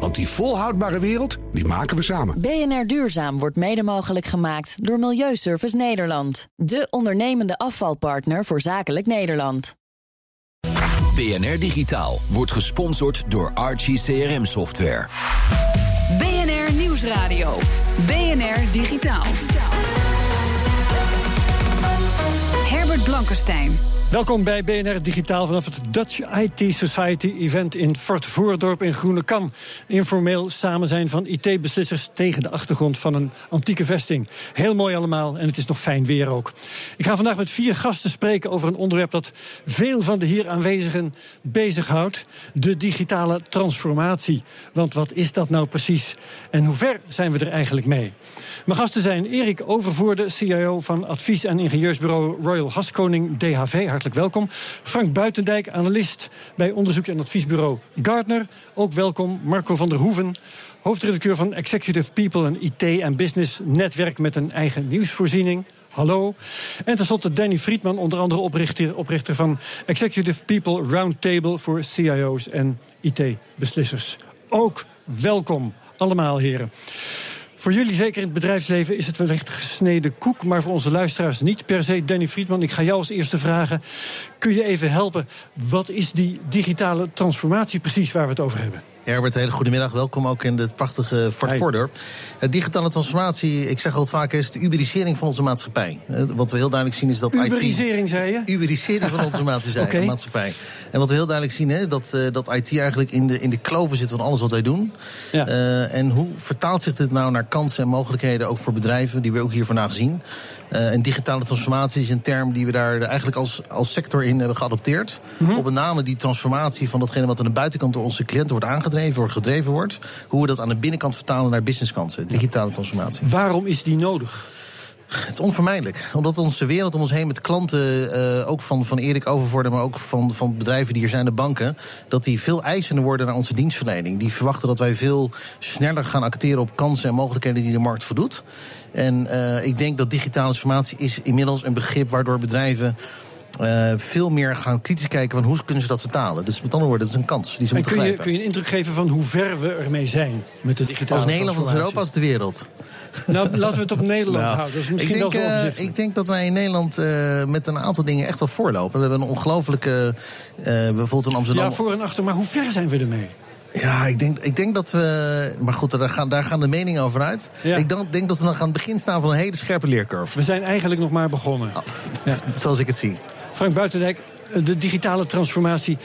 Want die volhoudbare wereld, die maken we samen. BNR Duurzaam wordt mede mogelijk gemaakt door Milieuservice Nederland. De ondernemende afvalpartner voor zakelijk Nederland. BNR Digitaal wordt gesponsord door Archie CRM Software. BNR Nieuwsradio. BNR Digitaal. Herbert Blankenstein. Welkom bij BNR Digitaal vanaf het Dutch IT Society event in Fort Voordorp in Groenekam. Informeel samen zijn van IT-beslissers tegen de achtergrond van een antieke vesting. Heel mooi allemaal en het is nog fijn weer ook. Ik ga vandaag met vier gasten spreken over een onderwerp dat veel van de hier aanwezigen bezighoudt: de digitale transformatie. Want wat is dat nou precies en hoe ver zijn we er eigenlijk mee? Mijn gasten zijn Erik Overvoorde, CIO van advies- en ingenieursbureau Royal Haskoning DHV. Hartelijk welkom. Frank Buitendijk, analist bij onderzoek- en adviesbureau Gardner. Ook welkom. Marco van der Hoeven, hoofdredacteur van Executive People en IT en Business Netwerk met een eigen nieuwsvoorziening. Hallo. En tenslotte Danny Friedman, onder andere oprichter, oprichter van Executive People Roundtable voor CIO's en IT-beslissers. Ook welkom, allemaal heren. Voor jullie, zeker in het bedrijfsleven, is het wellicht gesneden koek. Maar voor onze luisteraars niet per se. Danny Friedman, ik ga jou als eerste vragen. Kun je even helpen? Wat is die digitale transformatie precies waar we het over hebben? Herbert, hele goedemiddag. Welkom ook in het prachtige Fort Voordorp. Het digitale transformatie, ik zeg altijd vaak, is de uberisering van onze maatschappij. Wat we heel duidelijk zien is dat uberisering, IT... zei je? Uberisering van onze maatschappij. okay. maatschappij. En wat we heel duidelijk zien, is dat, uh, dat IT eigenlijk in de, in de kloven zit van alles wat wij doen. Ja. Uh, en hoe vertaalt zich dit nou naar kansen en mogelijkheden, ook voor bedrijven, die we ook hier vandaag zien? Uh, en digitale transformatie is een term die we daar eigenlijk als, als sector in hebben geadopteerd. Mm -hmm. Op met name die transformatie van datgene wat aan de buitenkant door onze cliënten wordt aangedreven, wordt gedreven wordt. Hoe we dat aan de binnenkant vertalen naar businesskansen. Digitale transformatie. Waarom is die nodig? Het is onvermijdelijk. Omdat onze wereld om ons heen met klanten, uh, ook van, van Erik Overvoorde, maar ook van, van bedrijven die hier zijn, de banken, dat die veel eisender worden naar onze dienstverlening. Die verwachten dat wij veel sneller gaan acteren op kansen en mogelijkheden die de markt voldoet. En uh, ik denk dat digitale transformatie is inmiddels een begrip waardoor bedrijven. Uh, veel meer gaan kritisch kijken van hoe kunnen ze dat vertalen. Dus met andere woorden, dat is een kans die ze en moeten kun je, grijpen. kun je een indruk geven van hoe ver we ermee zijn met de digitale Als Nederland, als Europa, als de wereld. Nou, laten we het op Nederland Nou, houden. Dat is misschien ik, denk, wel uh, overzichtelijk. ik denk dat wij in Nederland uh, met een aantal dingen echt wel voorlopen. We hebben een ongelooflijke. Uh, bijvoorbeeld in Amsterdam. Ja, voor en achter, maar hoe ver zijn we ermee? Ja, ik denk, ik denk dat we. Maar goed, daar gaan, daar gaan de meningen over uit. Ja. Ik denk, denk dat we nog aan het begin staan van een hele scherpe leercurve. We zijn eigenlijk nog maar begonnen. Ja. Zoals ik het zie. Frank Buitendijk, de digitale transformatie.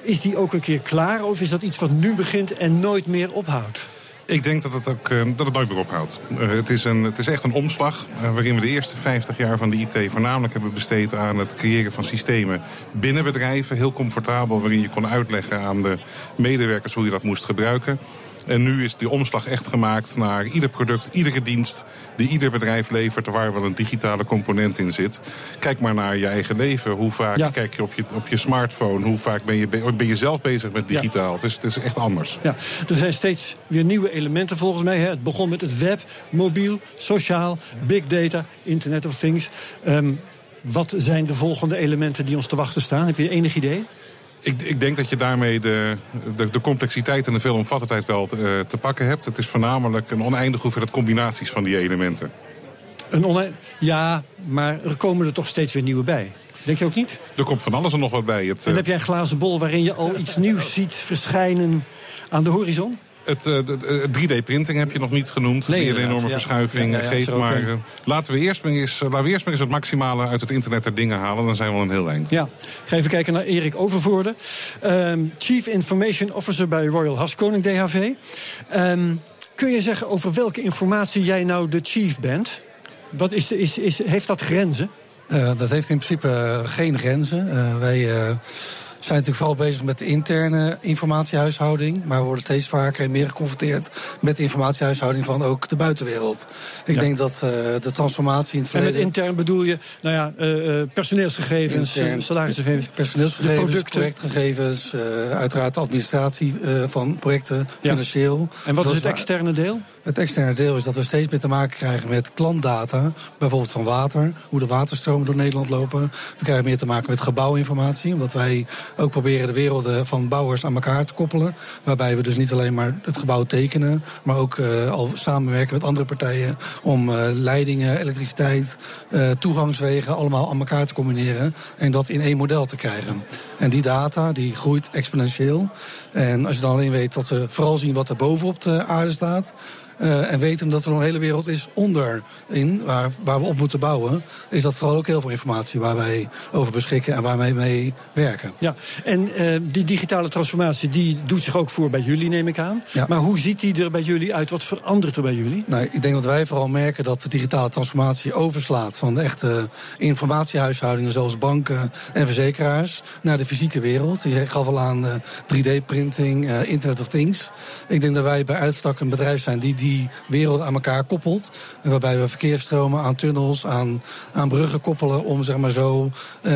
Is die ook een keer klaar? Of is dat iets wat nu begint en nooit meer ophoudt? Ik denk dat het, ook, uh, dat het nooit meer ophoudt. Uh, het, is een, het is echt een omslag uh, waarin we de eerste 50 jaar van de IT voornamelijk hebben besteed aan het creëren van systemen binnen bedrijven. Heel comfortabel, waarin je kon uitleggen aan de medewerkers hoe je dat moest gebruiken. En nu is die omslag echt gemaakt naar ieder product, iedere dienst die ieder bedrijf levert, waar wel een digitale component in zit. Kijk maar naar je eigen leven. Hoe vaak Ja. kijk je op, je op je smartphone? Hoe vaak ben je, be- ben je zelf bezig met Ja. digitaal? Het, is, het is echt anders. Ja, er zijn steeds weer nieuwe elementen volgens mij. Hè. Het begon met het web, mobiel, sociaal, big data, Internet of Things. Ehm, wat zijn de volgende elementen die ons te wachten staan? Heb je enig idee? Ik, ik denk dat je daarmee de, de, de complexiteit en de veelomvattendheid wel te, eh, te pakken hebt. Het is voornamelijk een oneindige hoeveelheid combinaties van die elementen. Een ja, maar er komen er toch steeds weer nieuwe bij. Denk je ook niet? Er komt van alles en nog wat bij. Het, En eh, heb jij een glazen bol waarin je al iets nieuws ziet verschijnen aan de horizon? Het, eh, de- de- 3D-printing heb je nog niet genoemd. Nee, die een enorme ja. verschuiving Ja, ja, ja, geeft. is er ook Maar een. eh, laten, we eerst maar eens, laten we eerst maar eens het maximale uit het internet der dingen halen. Dan zijn we al een heel eind. Ja, ik ga even kijken naar Erik Overvoorde. Ehm, Chief Information Officer bij Royal Haskoning DHV. Ehm, kun je zeggen over welke informatie jij nou de chief bent? Wat is, is, is, heeft dat grenzen? Uh, dat heeft in principe geen grenzen. Uh, wij uh, zijn natuurlijk vooral bezig met de interne informatiehuishouding. Maar we worden steeds vaker en meer geconfronteerd met de informatiehuishouding van ook de buitenwereld. Ik denk dat uh, de transformatie in het verleden. En met intern bedoel je, nou ja, uh, personeelsgegevens, intern, salarisgegevens. Personeelsgegevens, projectgegevens, uh, uiteraard administratie van projecten, ja. financieel. En wat dat is het externe deel? Het externe deel is dat we steeds meer te maken krijgen met klantdata. Bijvoorbeeld van water, hoe de waterstromen door Nederland lopen. We krijgen meer te maken met gebouwinformatie. Omdat wij ook proberen de werelden van bouwers aan elkaar te koppelen. Waarbij we dus niet alleen maar het gebouw tekenen. Maar ook uh, al samenwerken met andere partijen. Om uh, leidingen, elektriciteit, uh, toegangswegen allemaal aan elkaar te combineren. En dat in één model te krijgen. En die data die groeit exponentieel. En als je dan alleen weet dat we vooral zien wat er bovenop de aarde staat. Uh, en weten dat er nog een hele wereld is onderin, waar, waar we op moeten bouwen, is dat vooral ook heel veel informatie waar wij over beschikken en waar wij mee werken. Ja, en uh, die digitale transformatie die doet zich ook voor bij jullie, neem ik aan. Ja. Maar hoe ziet die er bij jullie uit? Wat verandert er bij jullie? Nou, ik denk dat wij vooral merken dat de digitale transformatie overslaat van de echte informatiehuishoudingen zoals banken en verzekeraars naar de fysieke wereld. Je gaf al aan uh, 3D-printing, Internet of Things. Ik denk dat wij bij uitstak een bedrijf zijn die die wereld aan elkaar koppelt. Waarbij we verkeersstromen aan tunnels, aan, aan bruggen koppelen om zeg maar zo uh,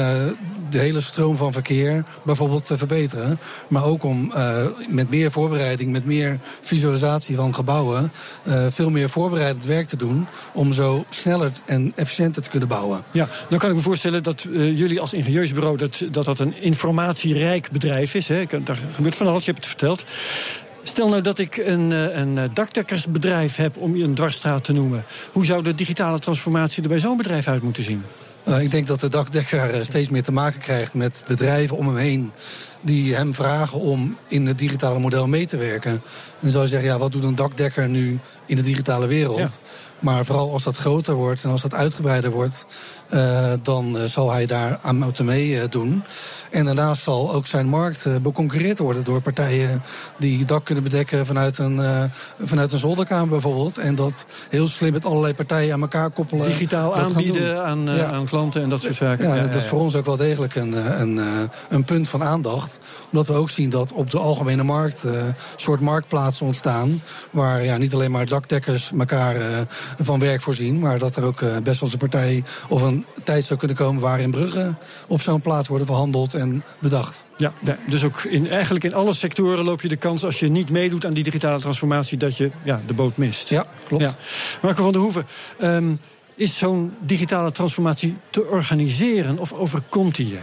de hele stroom van verkeer bijvoorbeeld te verbeteren. Maar ook om uh, met meer voorbereiding, met meer visualisatie van gebouwen, uh, veel meer voorbereidend werk te doen om zo sneller en efficiënter te kunnen bouwen. Ja, dan kan ik me voorstellen dat jullie als ingenieursbureau dat, dat dat een informatierijk bedrijf is. Hè? Daar gebeurt van alles, je hebt het verteld. Stel nou dat ik een, een dakdekkersbedrijf heb, om je een dwarsstraat te noemen. Hoe zou de digitale transformatie er bij zo'n bedrijf uit moeten zien? Uh, ik denk dat de dakdekker steeds meer te maken krijgt met bedrijven om hem heen die hem vragen om in het digitale model mee te werken. En dan zou je zeggen, ja, wat doet een dakdekker nu in de digitale wereld? Ja. Maar vooral als dat groter wordt en als dat uitgebreider wordt, uh, dan uh, zal hij daar aan moeten meedoen. En daarnaast zal ook zijn markt uh, beconcurreerd worden door partijen die dak kunnen bedekken vanuit een, vanuit een zolderkamer bijvoorbeeld. En dat heel slim met allerlei partijen aan elkaar koppelen. Digitaal aanbieden aan, ja. aan klanten en dat soort zaken. Ja, ja dat is voor ons ook wel degelijk een, een, een punt van aandacht. Omdat we ook zien dat op de algemene markt soort marktplaatsen ontstaan. Waar ja, niet alleen maar dakdekkers elkaar van werk voorzien. Maar dat er ook best wel eens een partij of een tijd zou kunnen komen waarin bruggen op zo'n plaats worden verhandeld en bedacht. Ja, dus ook in, eigenlijk in alle sectoren loop je de kans als je niet meedoet aan die digitale transformatie dat je ja, de boot mist. Ja, klopt. Ja. Marco van der Hoeven, um, is zo'n digitale transformatie te organiseren of overkomt die je?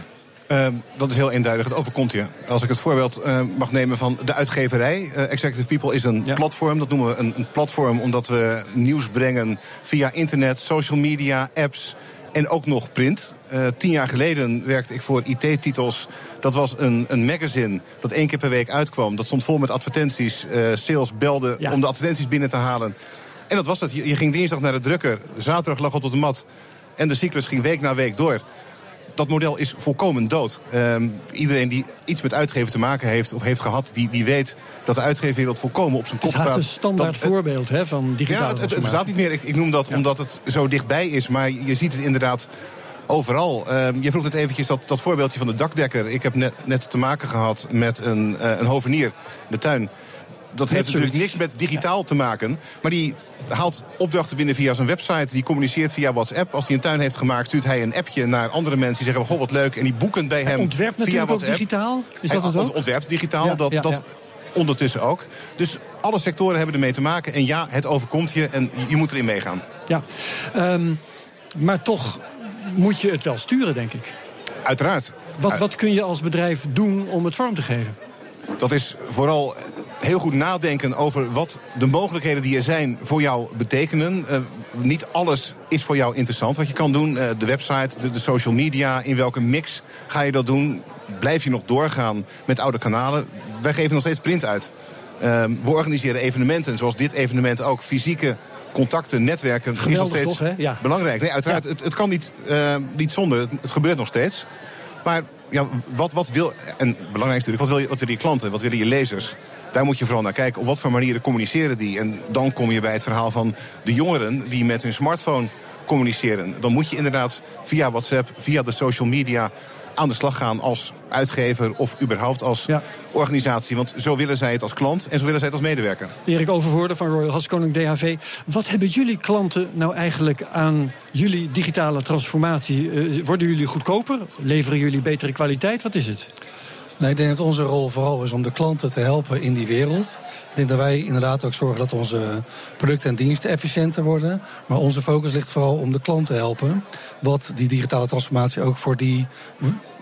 Uh, dat is heel eenduidig. Het overkomt je. Als ik het voorbeeld uh, mag nemen van de uitgeverij. Uh, Executive People is een ja. platform. Dat noemen we een, een, platform omdat we nieuws brengen via internet, social media, apps en ook nog print. tien jaar geleden werkte ik voor IT-titels. Dat was een, een magazine dat één keer per week uitkwam. Dat stond vol met advertenties. sales belde ja. om de advertenties binnen te halen. En dat was het. Je, je ging dinsdag naar de drukker. Zaterdag lag het op de mat. En de cyclus ging week na week door dat model is volkomen dood. Um, iedereen die iets met uitgeven te maken heeft of heeft gehad, die, die weet dat de uitgeefwereld volkomen op zijn kop staat. Dat is een standaard dat, voorbeeld hè, van digitale Ja, het, het, het bestaat niet meer. Ik, ik noem dat ja. omdat het zo dichtbij is. Maar je ziet het inderdaad overal. Um, je vroeg net eventjes dat, dat voorbeeldje van de dakdekker. Ik heb net, net te maken gehad met een, uh, een hovenier in de tuin dat heeft natuurlijk niks met digitaal te maken. Maar die haalt opdrachten binnen via zijn website. Die communiceert via WhatsApp. Als hij een tuin heeft gemaakt, stuurt hij een appje naar andere mensen. Die zeggen, goh, wat leuk. En die boeken bij hij hem ontwerpt via natuurlijk WhatsApp. ook digitaal? Is hij dat het ook? ontwerpt digitaal. Ja, dat, ja, dat ja. ondertussen ook. Dus alle sectoren hebben ermee te maken. En ja, het overkomt je en je moet erin meegaan. Ja, um, maar toch moet je het wel sturen, denk ik. Uiteraard. Wat, wat kun je als bedrijf doen om het vorm te geven? Dat is vooral heel goed nadenken over wat de mogelijkheden die er zijn voor jou betekenen. Uh, niet alles is voor jou interessant wat je kan doen. Uh, de website, de, de, social media, in welke mix ga je dat doen? Blijf je nog doorgaan met oude kanalen? Wij geven nog steeds print uit. Uh, we organiseren evenementen, zoals dit evenement ook. Fysieke contacten, netwerken Geweldig, is nog steeds toch, ja. belangrijk. Nee, uiteraard, ja. het, het, kan niet, uh, niet zonder. Het, het gebeurt nog steeds. Maar ja, wat, wat wil, en belangrijk natuurlijk, wat, wil je, wat willen je klanten, wat willen je lezers? Daar moet je vooral naar kijken. Op wat voor manieren communiceren die? En dan kom je bij het verhaal van de jongeren die met hun smartphone communiceren. Dan moet je inderdaad via WhatsApp, via de social media aan de slag gaan als uitgever of überhaupt als organisatie. Want zo willen zij het als klant en zo willen zij het als medewerker. Erik Overvoorde van Royal Haskoning DHV. Wat hebben jullie klanten nou eigenlijk aan jullie digitale transformatie? Uh, worden jullie goedkoper? Leveren jullie betere kwaliteit? Wat is het? Nee, ik denk dat onze rol vooral is om de klanten te helpen in die wereld. Ik denk dat wij inderdaad ook zorgen dat onze producten en diensten efficiënter worden. Maar onze focus ligt vooral om de klant te helpen. Wat die digitale transformatie ook voor die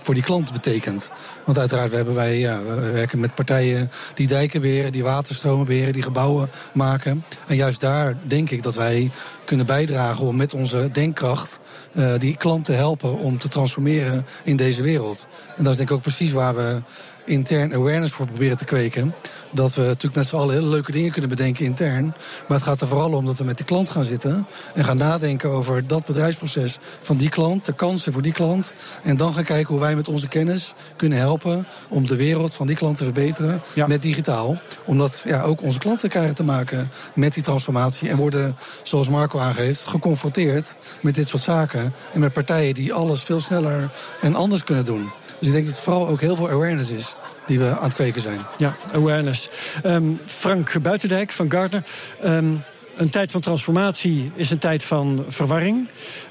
voor die klant betekent. Want uiteraard we hebben wij, ja, we werken met partijen die dijken beheren, die waterstromen beheren, die gebouwen maken. En juist daar denk ik dat wij kunnen bijdragen om met onze denkkracht uh, die klanten helpen om te transformeren in deze wereld. En dat is denk ik ook precies waar we intern awareness voor proberen te kweken. Dat we natuurlijk met z'n allen hele leuke dingen kunnen bedenken intern. Maar het gaat er vooral om dat we met de klant gaan zitten. En gaan nadenken over dat bedrijfsproces van die klant. De kansen voor die klant. En dan gaan kijken hoe wij met onze kennis kunnen helpen. Om de wereld van die klant te verbeteren met digitaal. Omdat ja, ook onze klanten krijgen te maken met die transformatie. En worden, zoals Marco aangeeft, geconfronteerd met dit soort zaken. En met partijen die alles veel sneller en anders kunnen doen. Dus ik denk dat het vooral ook heel veel awareness is die we aan het kweken zijn. Ja, awareness. Um, Frank Buitendijk van Gardner. Um, een tijd van transformatie is een tijd van verwarring.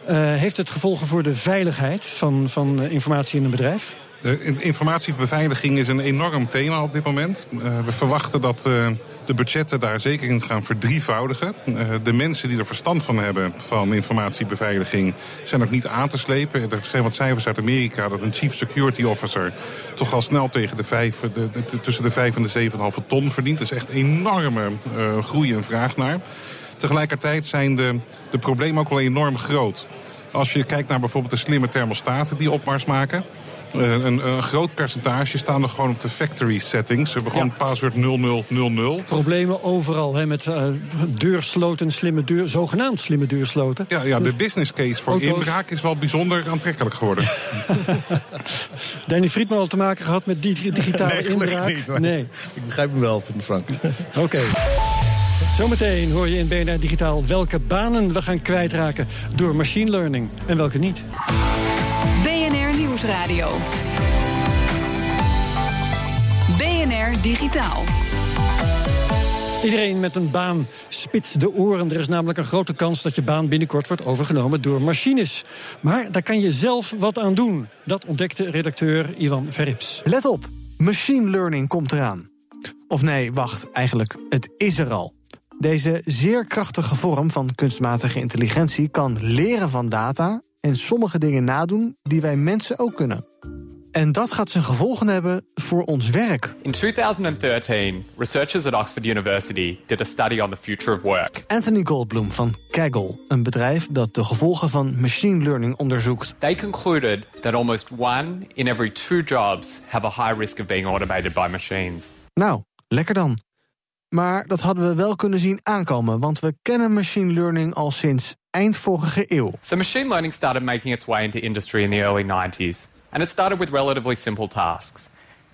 Uh, heeft het gevolgen voor de veiligheid van, van informatie in een bedrijf? Informatiebeveiliging is een enorm thema op dit moment. Uh, we verwachten dat uh, de budgetten daar zeker in gaan verdrievoudigen. De mensen die er verstand van hebben van informatiebeveiliging zijn ook niet aan te slepen. Er zijn wat cijfers uit Amerika dat een chief security officer toch al snel tegen de vijf, de, de, tussen de 5 en de 7,5 ton verdient. Dat is echt enorme groei en vraag naar. Tegelijkertijd zijn de, de problemen ook wel enorm groot. Als je kijkt naar bijvoorbeeld de slimme thermostaten die opmars maken. Eh, een, een, groot percentage staan nog gewoon op de factory settings. Ze hebben gewoon ja. password 0000. Problemen overal hè, met uh, deursloten, slimme deur, zogenaamd slimme deursloten. Ja, ja de business case voor Auto's. inbraak is wel bijzonder aantrekkelijk geworden. Danny Friedman al te maken gehad met die digitale nee, inbraak? Niet, nee, ik begrijp hem wel, Frank. Oké. Okay. Zometeen hoor je in BNR Digitaal welke banen we gaan kwijtraken door machine learning en welke niet. BNR Nieuwsradio. BNR Digitaal. Iedereen met een baan spitst de oren. Er is namelijk een grote kans dat je baan binnenkort wordt overgenomen door machines. Maar daar kan je zelf wat aan doen. Dat ontdekte redacteur Ivan Verrips. Let op, machine learning komt eraan. Of nee, wacht, eigenlijk, het is er al. Deze zeer krachtige vorm van kunstmatige intelligentie kan leren van data en sommige dingen nadoen die wij mensen ook kunnen. En dat gaat zijn gevolgen hebben voor ons werk. In 2013, researchers at Oxford University did a study on the future of work. Anthony Goldblum van Kaggle, een bedrijf dat de gevolgen van machine learning onderzoekt. They concluded that almost one in every two jobs have a high risk of being automated by machines. Nou, lekker dan. Maar dat hadden we wel kunnen zien aankomen, want we kennen machine learning al sinds eind vorige eeuw. So machine learning started making its way into industry in the early 90s. And it started with relatively simple tasks.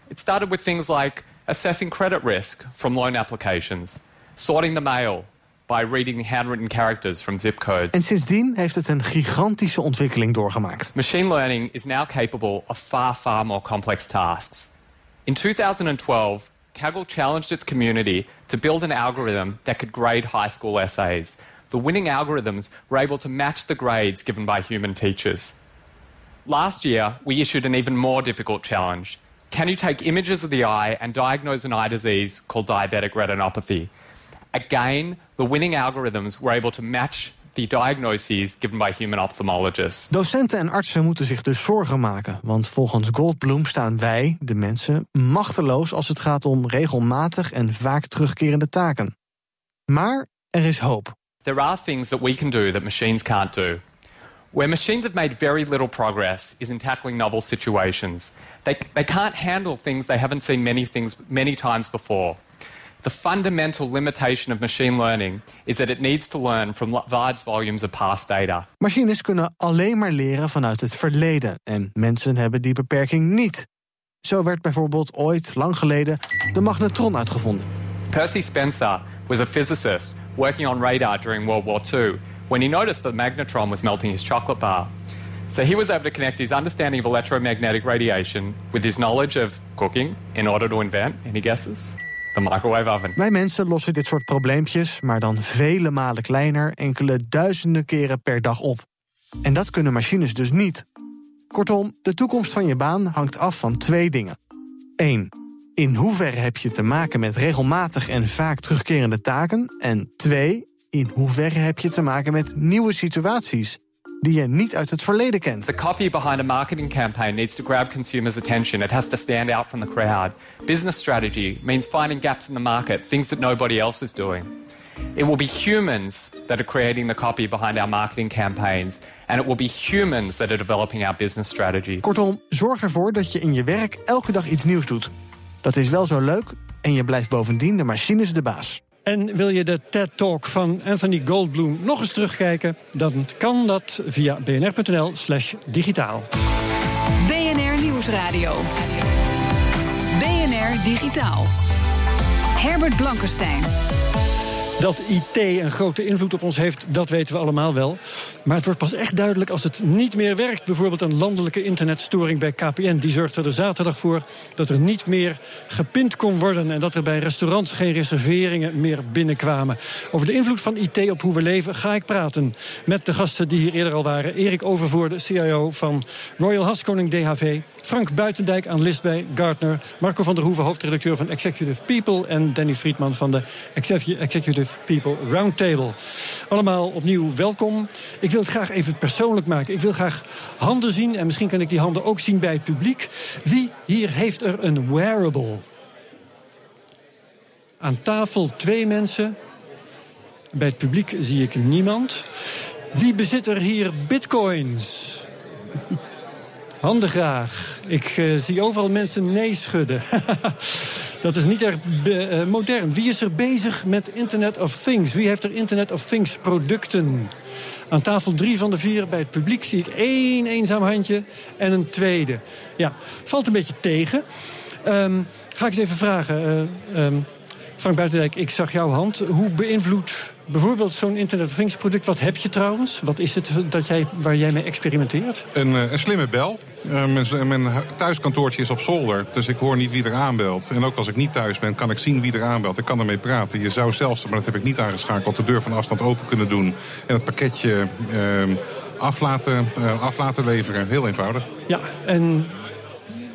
It started with things like assessing credit risk from loan applications, sorting the mail by reading handwritten characters from zip codes. En sindsdien heeft het een gigantische ontwikkeling doorgemaakt. Machine learning is now capable of far, far more complex tasks. In 2012, Kaggle challenged its community to build an algorithm that could grade high school essays. The winning algorithms were able to match the grades given by human teachers. Last year, we issued an even more difficult challenge. Can you take images of the eye and diagnose an eye disease called diabetic retinopathy? Again, the winning algorithms were able to match the diagnoses given by human ophthalmologists. Docenten en artsen moeten zich dus zorgen maken, want volgens Goldblum staan wij, de mensen, machteloos als het gaat om regelmatig en vaak terugkerende taken. Maar er is hoop. There are things that we can do that machines can't do. Where machines have made very little progress is in tackling novel situations. They, they can't handle things they haven't seen many things many times before. The fundamental limitation of machine learning is that it needs to learn from large volumes of past data. Machines kunnen alleen maar leren vanuit het verleden en mensen hebben die beperking niet. Zo werd bijvoorbeeld ooit lang geleden de magnetron uitgevonden. Percy Spencer was a physicist working on radar during World War II when he noticed that the magnetron was melting his chocolate bar. So he was able to connect his understanding of electromagnetic radiation with his knowledge of cooking in order to invent, any guesses? The microwave oven. Wij mensen lossen dit soort probleempjes, maar dan vele malen kleiner, enkele duizenden keren per dag op. En dat kunnen machines dus niet. Kortom, de toekomst van je baan hangt af van twee dingen. 1. In hoeverre heb je te maken met regelmatig en vaak terugkerende taken? En 2. In hoeverre heb je te maken met nieuwe situaties die je niet uit het verleden kent? The copy behind a marketing campaign needs to grab consumers' attention. It has to stand out from the crowd. Business strategy means finding gaps in the market, things that nobody else is doing. It will be humans that are creating the copy behind our marketing campaigns, and it will be humans that are developing our business strategy. Kortom, zorg ervoor dat je in je werk elke dag iets nieuws doet. Dat is wel zo leuk en je blijft bovendien de machines de baas. En wil je de TED-talk van Anthony Goldblum nog eens terugkijken? Dan kan dat via bnr.nl slash digitaal. BNR Nieuwsradio. BNR Digitaal. Herbert Blankenstein. Dat IT een grote invloed op ons heeft, dat weten we allemaal wel. Maar het wordt pas echt duidelijk als het niet meer werkt. Bijvoorbeeld een landelijke internetstoring bij KPN. Die zorgde er zaterdag voor dat er niet meer gepind kon worden. En dat er bij restaurants geen reserveringen meer binnenkwamen. Over de invloed van IT op hoe we leven ga ik praten. Met de gasten die hier eerder al waren. Erik Overvoorde, CIO van Royal Haskoning DHV. Frank Buitendijk, analist bij Gartner. Marco van der Hoeven, hoofdredacteur van Executive People. En Danny Friedman van de Executive People Roundtable. Allemaal opnieuw welkom. Ik wil het graag even persoonlijk maken. Ik wil graag handen zien. En misschien kan ik die handen ook zien bij het publiek. Wie hier heeft er een wearable? Aan tafel twee mensen. Bij het publiek zie ik niemand. Wie bezit er hier bitcoins? Handen graag. Ik uh, zie overal mensen nee schudden. Dat is niet erg uh, modern. Wie is er bezig met Internet of Things? Wie heeft er Internet of Things producten? Aan tafel drie van de vier bij het publiek zie ik één eenzaam handje en een tweede. Ja, valt een beetje tegen. Um, ga ik eens even vragen. Uh, um, Frank Buitendijk, ik zag jouw hand. Hoe beïnvloedt bijvoorbeeld zo'n Internet of Things product? Wat heb je trouwens? Wat is het dat jij, waar jij mee experimenteert? Een, een slimme bel. Uh, mijn, mijn, thuiskantoortje is op zolder, dus ik hoor niet wie er aanbelt. En ook als ik niet thuis ben, kan ik zien wie er aanbelt. Ik kan ermee praten. Je zou zelfs, maar dat heb ik niet aangeschakeld, de deur van afstand open kunnen doen. En het pakketje uh, af, laten, uh, af laten leveren. Heel eenvoudig. Ja, en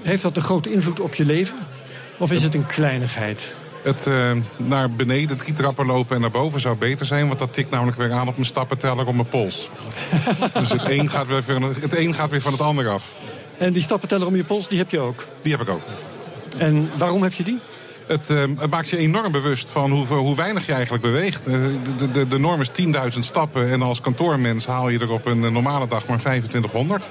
heeft dat een grote invloed op je leven? Of is het een kleinigheid? Het uh, naar beneden drie trappen lopen en naar boven zou beter zijn. Want dat tikt namelijk weer aan op mijn stappenteller op mijn pols. dus het een, gaat weer van het, het een gaat weer van het ander af. En die stappenteller om je pols, die heb je ook? Die heb ik ook. En waarom heb je die? Het, uh, het, maakt je enorm bewust van hoe, hoe weinig je eigenlijk beweegt. Uh, de, de, de norm is 10.000 stappen en als kantoormens haal je er op een normale dag maar 2500.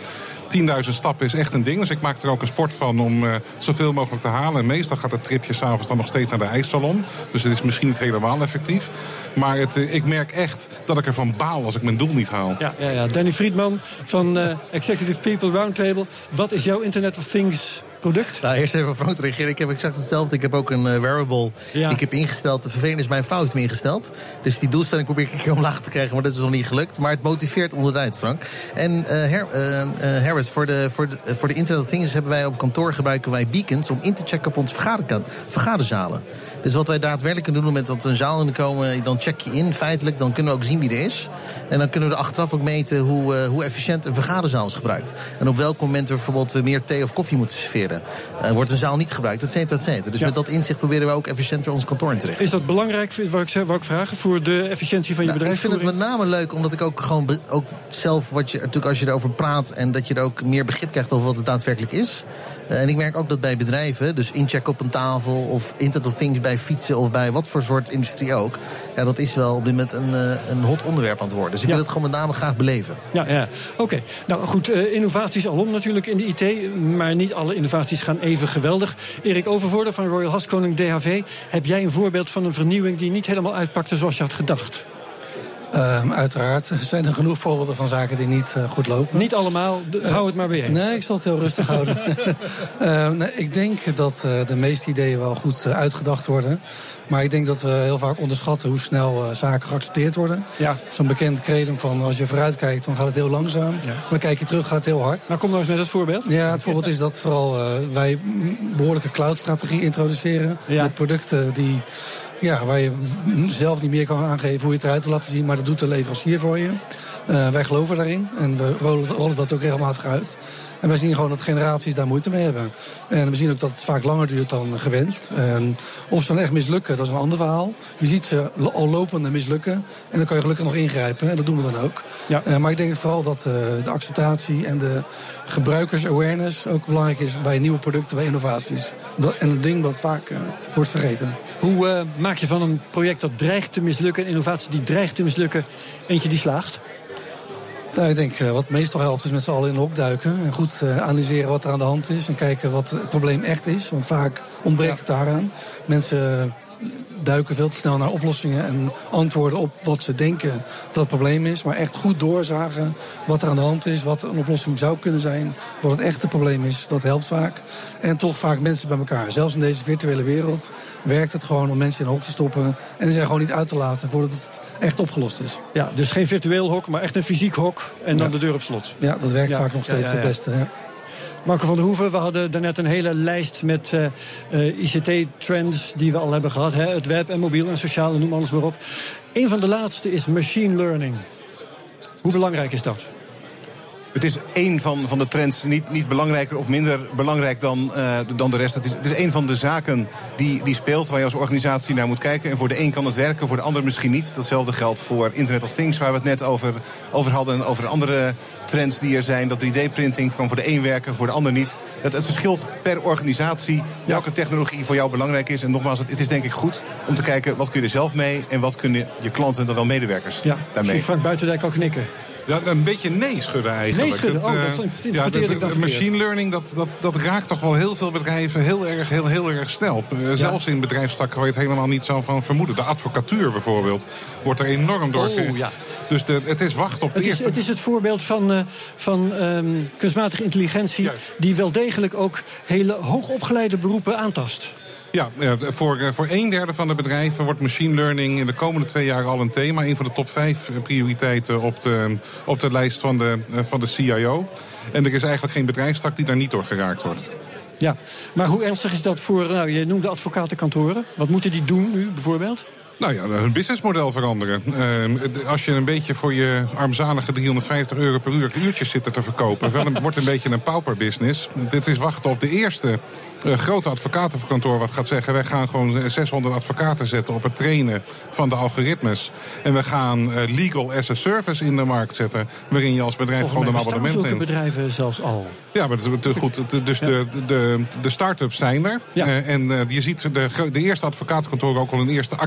10.000 stappen is echt een ding. Dus ik maak er ook een sport van om uh, zoveel mogelijk te halen. En meestal gaat het tripje s'avonds dan nog steeds naar de ijssalon. Dus het is misschien niet helemaal effectief. Maar het, uh, ik merk echt dat ik ervan baal als ik mijn doel niet haal. Ja, ja, ja. Danny Friedman van uh, Executive People Roundtable. Wat is jouw Internet of Things product? Nou, eerst even Frank te reageren. Ik heb exact hetzelfde. Ik heb ook een uh, wearable. Ja. Ik heb ingesteld. De vervelend is mijn vrouw heeft hem ingesteld. Dus die doelstelling probeer ik een keer omlaag te krijgen. Maar dat is nog niet gelukt. Maar het motiveert onderduid, Frank. En uh, Her, uh, Harris, voor de, voor, de, voor de Internet of Things hebben wij op kantoor gebruiken wij beacons om in te checken op onze vergader, vergaderzalen. Dus wat wij daadwerkelijk kunnen doen met dat een zaal in komen, dan check je in feitelijk. Dan kunnen we ook zien wie er is. En dan kunnen we er achteraf ook meten hoe, uh, hoe efficiënt een vergaderzaal is gebruikt. En op welk moment we bijvoorbeeld meer thee of koffie moeten serveren. Uh, wordt een zaal niet gebruikt, et cetera, et cetera. Dus ja. met dat inzicht proberen we ook efficiënter ons kantoor in te richten. Is dat belangrijk, wou ik, ik vragen, voor de efficiëntie van je nou, bedrijf? Ik vind het met name leuk, omdat ik ook gewoon ook zelf, wat je, natuurlijk als je erover praat... en dat je er ook meer begrip krijgt over wat het daadwerkelijk is... Uh, en ik merk ook dat bij bedrijven, dus incheck op een tafel of Internet of Things bij fietsen of bij wat voor soort industrie ook. Ja, dat is wel op dit moment een, uh, een hot onderwerp aan het worden. Dus ik ja. wil het gewoon met name graag beleven. Ja, ja. oké. Okay. Nou goed, uh, innovaties alom natuurlijk in de IT, maar niet alle innovaties gaan even geweldig. Erik Overvoorde van Royal Haskoning DHV, heb jij een voorbeeld van een vernieuwing die niet helemaal uitpakte zoals je had gedacht? Ehm, uiteraard zijn er genoeg voorbeelden van zaken die niet uh, goed lopen. Niet allemaal, uh, hou het maar bij. Nee, ik zal het heel rustig houden. uh, nee, ik denk dat de meeste ideeën wel goed uitgedacht worden. Maar ik denk dat we heel vaak onderschatten hoe snel zaken geaccepteerd worden. Ja. Zo'n bekend kredum van als je vooruit kijkt, dan gaat het heel langzaam. Ja. Maar kijk je terug, gaat het heel hard. Nou, kom nou eens met het voorbeeld. Ja, het voorbeeld is dat vooral wij behoorlijke cloud-strategie introduceren. Ja. Met producten die ja, waar je zelf niet meer kan aangeven hoe je het eruit wil laten zien, maar dat doet de leverancier voor je. Uh, wij geloven daarin en we rollen, rollen, dat ook regelmatig uit. En wij zien gewoon dat generaties daar moeite mee hebben. En we zien ook dat het vaak langer duurt dan gewenst. En of ze dan echt mislukken, dat is een ander verhaal. Je ziet ze al lopende mislukken. En dan kan je gelukkig nog ingrijpen. En dat doen we dan ook. Ja. Uh, maar ik denk vooral dat uh, de acceptatie en de gebruikers-awareness ook belangrijk is bij nieuwe producten, bij innovaties. En een ding dat vaak wordt vergeten. Hoe maak je van een project dat dreigt te mislukken, een innovatie die dreigt te mislukken, eentje die slaagt? Nou, ik denk uh, wat meestal helpt is met z'n allen in de hok duiken. En goed uh, analyseren wat er aan de hand is. En kijken wat het probleem echt is. Want vaak ontbreekt het daaraan. Mensen duiken veel te snel naar oplossingen en antwoorden op wat ze denken dat het probleem is. Maar echt goed doorzagen wat er aan de hand is, wat een oplossing zou kunnen zijn, wat het echte probleem is, dat helpt vaak. En toch vaak mensen bij elkaar. Zelfs in deze virtuele wereld werkt het gewoon om mensen in een hok te stoppen en ze er gewoon niet uit te laten voordat het echt opgelost is. Ja, dus geen virtueel hok, maar echt een fysiek hok en dan ja. de deur op slot. Ja, dat werkt ja. vaak nog steeds ja, het beste. Marco van der Hoeven, we hadden daarnet een hele lijst met uh, uh, ICT-trends die we al hebben gehad. Hè? Het web en mobiel en sociaal, noem alles maar op. Een van de laatste is machine learning. Hoe belangrijk is dat? Het is één van, van de trends, niet, niet belangrijker of minder belangrijk dan, uh, dan de rest. Het is, het is één van de zaken die, die speelt, waar je als organisatie naar moet kijken. En voor de een kan het werken, voor de ander misschien niet. Datzelfde geldt voor Internet of Things, waar we het net over, over hadden. En over andere trends die er zijn. Dat 3D-printing kan voor de een werken, voor de ander niet. Het, het verschilt per organisatie welke technologie voor jou belangrijk is. En nogmaals, het, het is denk ik goed om te kijken wat kun je er zelf mee... en wat kunnen je klanten dan wel medewerkers ja, daarmee. Ik zie Frank Buitendijk al knikken. Ja, een beetje nee schudden eigenlijk. Nee schudden, oh, dat ja, dat, ik dan Machine learning, dat, dat, dat raakt toch wel heel veel bedrijven heel erg, heel, heel erg snel. Ja. Zelfs in bedrijfstakken waar je het helemaal niet zou van vermoeden. De advocatuur bijvoorbeeld wordt er enorm door... Oh, ja. Dus de, het is wachten op de het is, eerste... Het is het voorbeeld van, uh, van um, kunstmatige intelligentie... Juist. die wel degelijk ook hele hoogopgeleide beroepen aantast. Ja, voor, voor een derde van de bedrijven wordt machine learning in de komende twee jaar al een thema. Een van de top vijf prioriteiten op de, op de lijst van de, van de CIO. En er is eigenlijk geen bedrijfstak die daar niet door geraakt wordt. Ja, maar hoe ernstig is dat voor, nou, je noemde advocatenkantoren. Wat moeten die doen nu bijvoorbeeld? Nou ja, hun businessmodel veranderen. Uh, als je een beetje voor je armzalige 350 euro per uur uurtjes zit te verkopen, wel een, wordt een beetje een pauperbusiness. Dit is wachten op de eerste uh, grote advocatenkantoor wat gaat zeggen: wij gaan gewoon 600 advocaten zetten op het trainen van de algoritmes. En we gaan uh, legal as a service in de markt zetten, waarin je als bedrijf Volgens gewoon een abonnement neemt. bedrijven zelfs al. Ja, maar het, het, goed, dus ja. de, de, de start-ups zijn er. Ja. Uh, en je ziet de, de eerste advocatenkantoren ook al een eerste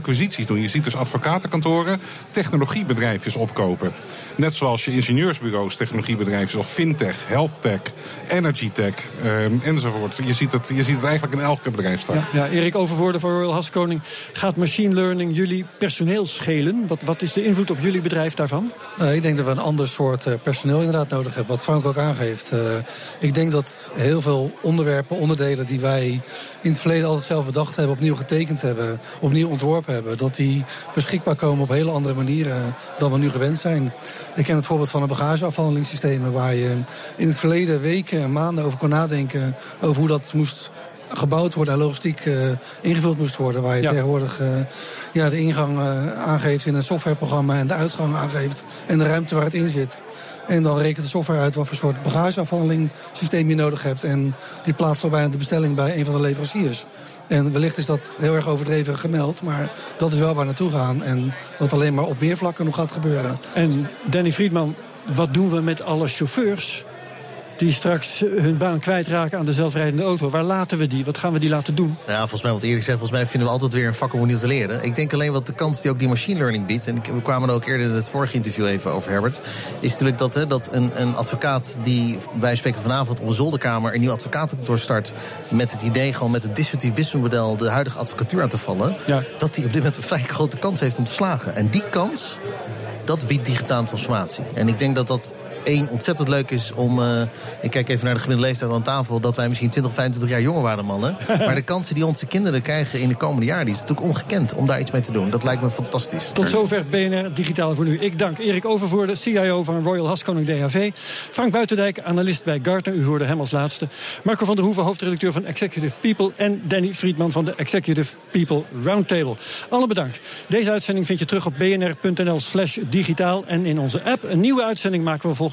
Je ziet dus advocatenkantoren technologiebedrijfjes opkopen. Net zoals je ingenieursbureaus, technologiebedrijfjes of fintech, healthtech, energytech um, enzovoort. Je ziet, het, je ziet het eigenlijk in elke bedrijfstak. Ja, ja, Erik Overvoorde van Royal Haskoning. Gaat machine learning jullie personeel schelen? Wat, wat is de invloed op jullie bedrijf daarvan? Uh, ik denk dat we een ander soort uh, personeel inderdaad nodig hebben. Wat Frank ook aangeeft. Uh, ik denk dat heel veel onderwerpen, onderdelen die wij in het verleden altijd zelf bedacht hebben, opnieuw getekend hebben, opnieuw ontworpen hebben, dat die beschikbaar komen op hele andere manieren dan we nu gewend zijn. Ik ken het voorbeeld van een bagageafhandelingssystemen waar je in het verleden weken en maanden over kon nadenken over hoe dat moest gebouwd worden en logistiek uh, ingevuld moest worden. Waar je ja. tegenwoordig uh, ja, de ingang uh, aangeeft in een softwareprogramma en de uitgang aangeeft en de ruimte waar het in zit. En dan rekent de software uit wat voor soort bagageafhandeling systeem je nodig hebt. En die plaatst al bijna de bestelling bij een van de leveranciers. En wellicht is dat heel erg overdreven gemeld, maar dat is wel waar naartoe gaan. En wat alleen maar op meer vlakken nog gaat gebeuren. En Danny Friedman, wat doen we met alle chauffeurs die straks hun baan kwijtraken aan de zelfrijdende auto. Waar laten we die? Wat gaan we die laten doen? Ja, volgens mij, wat Erik zegt, volgens mij vinden we altijd weer een vak om nieuw te leren. Ik denk alleen wat de kans die ook die machine learning biedt... en we kwamen er ook eerder in het vorige interview even over, Herbert... is natuurlijk dat, hè, dat een, een advocaat die, wij spreken vanavond op een zolderkamer... een nieuw advocatenkantoor start met het idee... gewoon met het disruptief businessmodel de huidige advocatuur aan te vallen... Ja. dat die op dit moment een vrij grote kans heeft om te slagen. En die kans dat biedt digitale transformatie. En ik denk dat dat één ontzettend leuk is om. Uh, ik kijk even naar de gemiddelde leeftijd aan tafel. dat wij misschien 20, 25 jaar jonger waren, mannen. maar de kansen die onze kinderen krijgen in de komende jaren. die is natuurlijk ongekend om daar iets mee te doen. Dat lijkt me fantastisch. Tot zover BNR Digitaal voor nu. Ik dank Erik Overvoorde, CIO van Royal Haskoning DHV. Frank Buitendijk, analist bij Gartner. U hoorde hem als laatste. Marco van der Hoeven, hoofdredacteur van Executive People. En Danny Friedman van de Executive People Roundtable. Alle bedankt. Deze uitzending vind je terug op bnr.nl slash digitaal. En in onze app. Een nieuwe uitzending maken we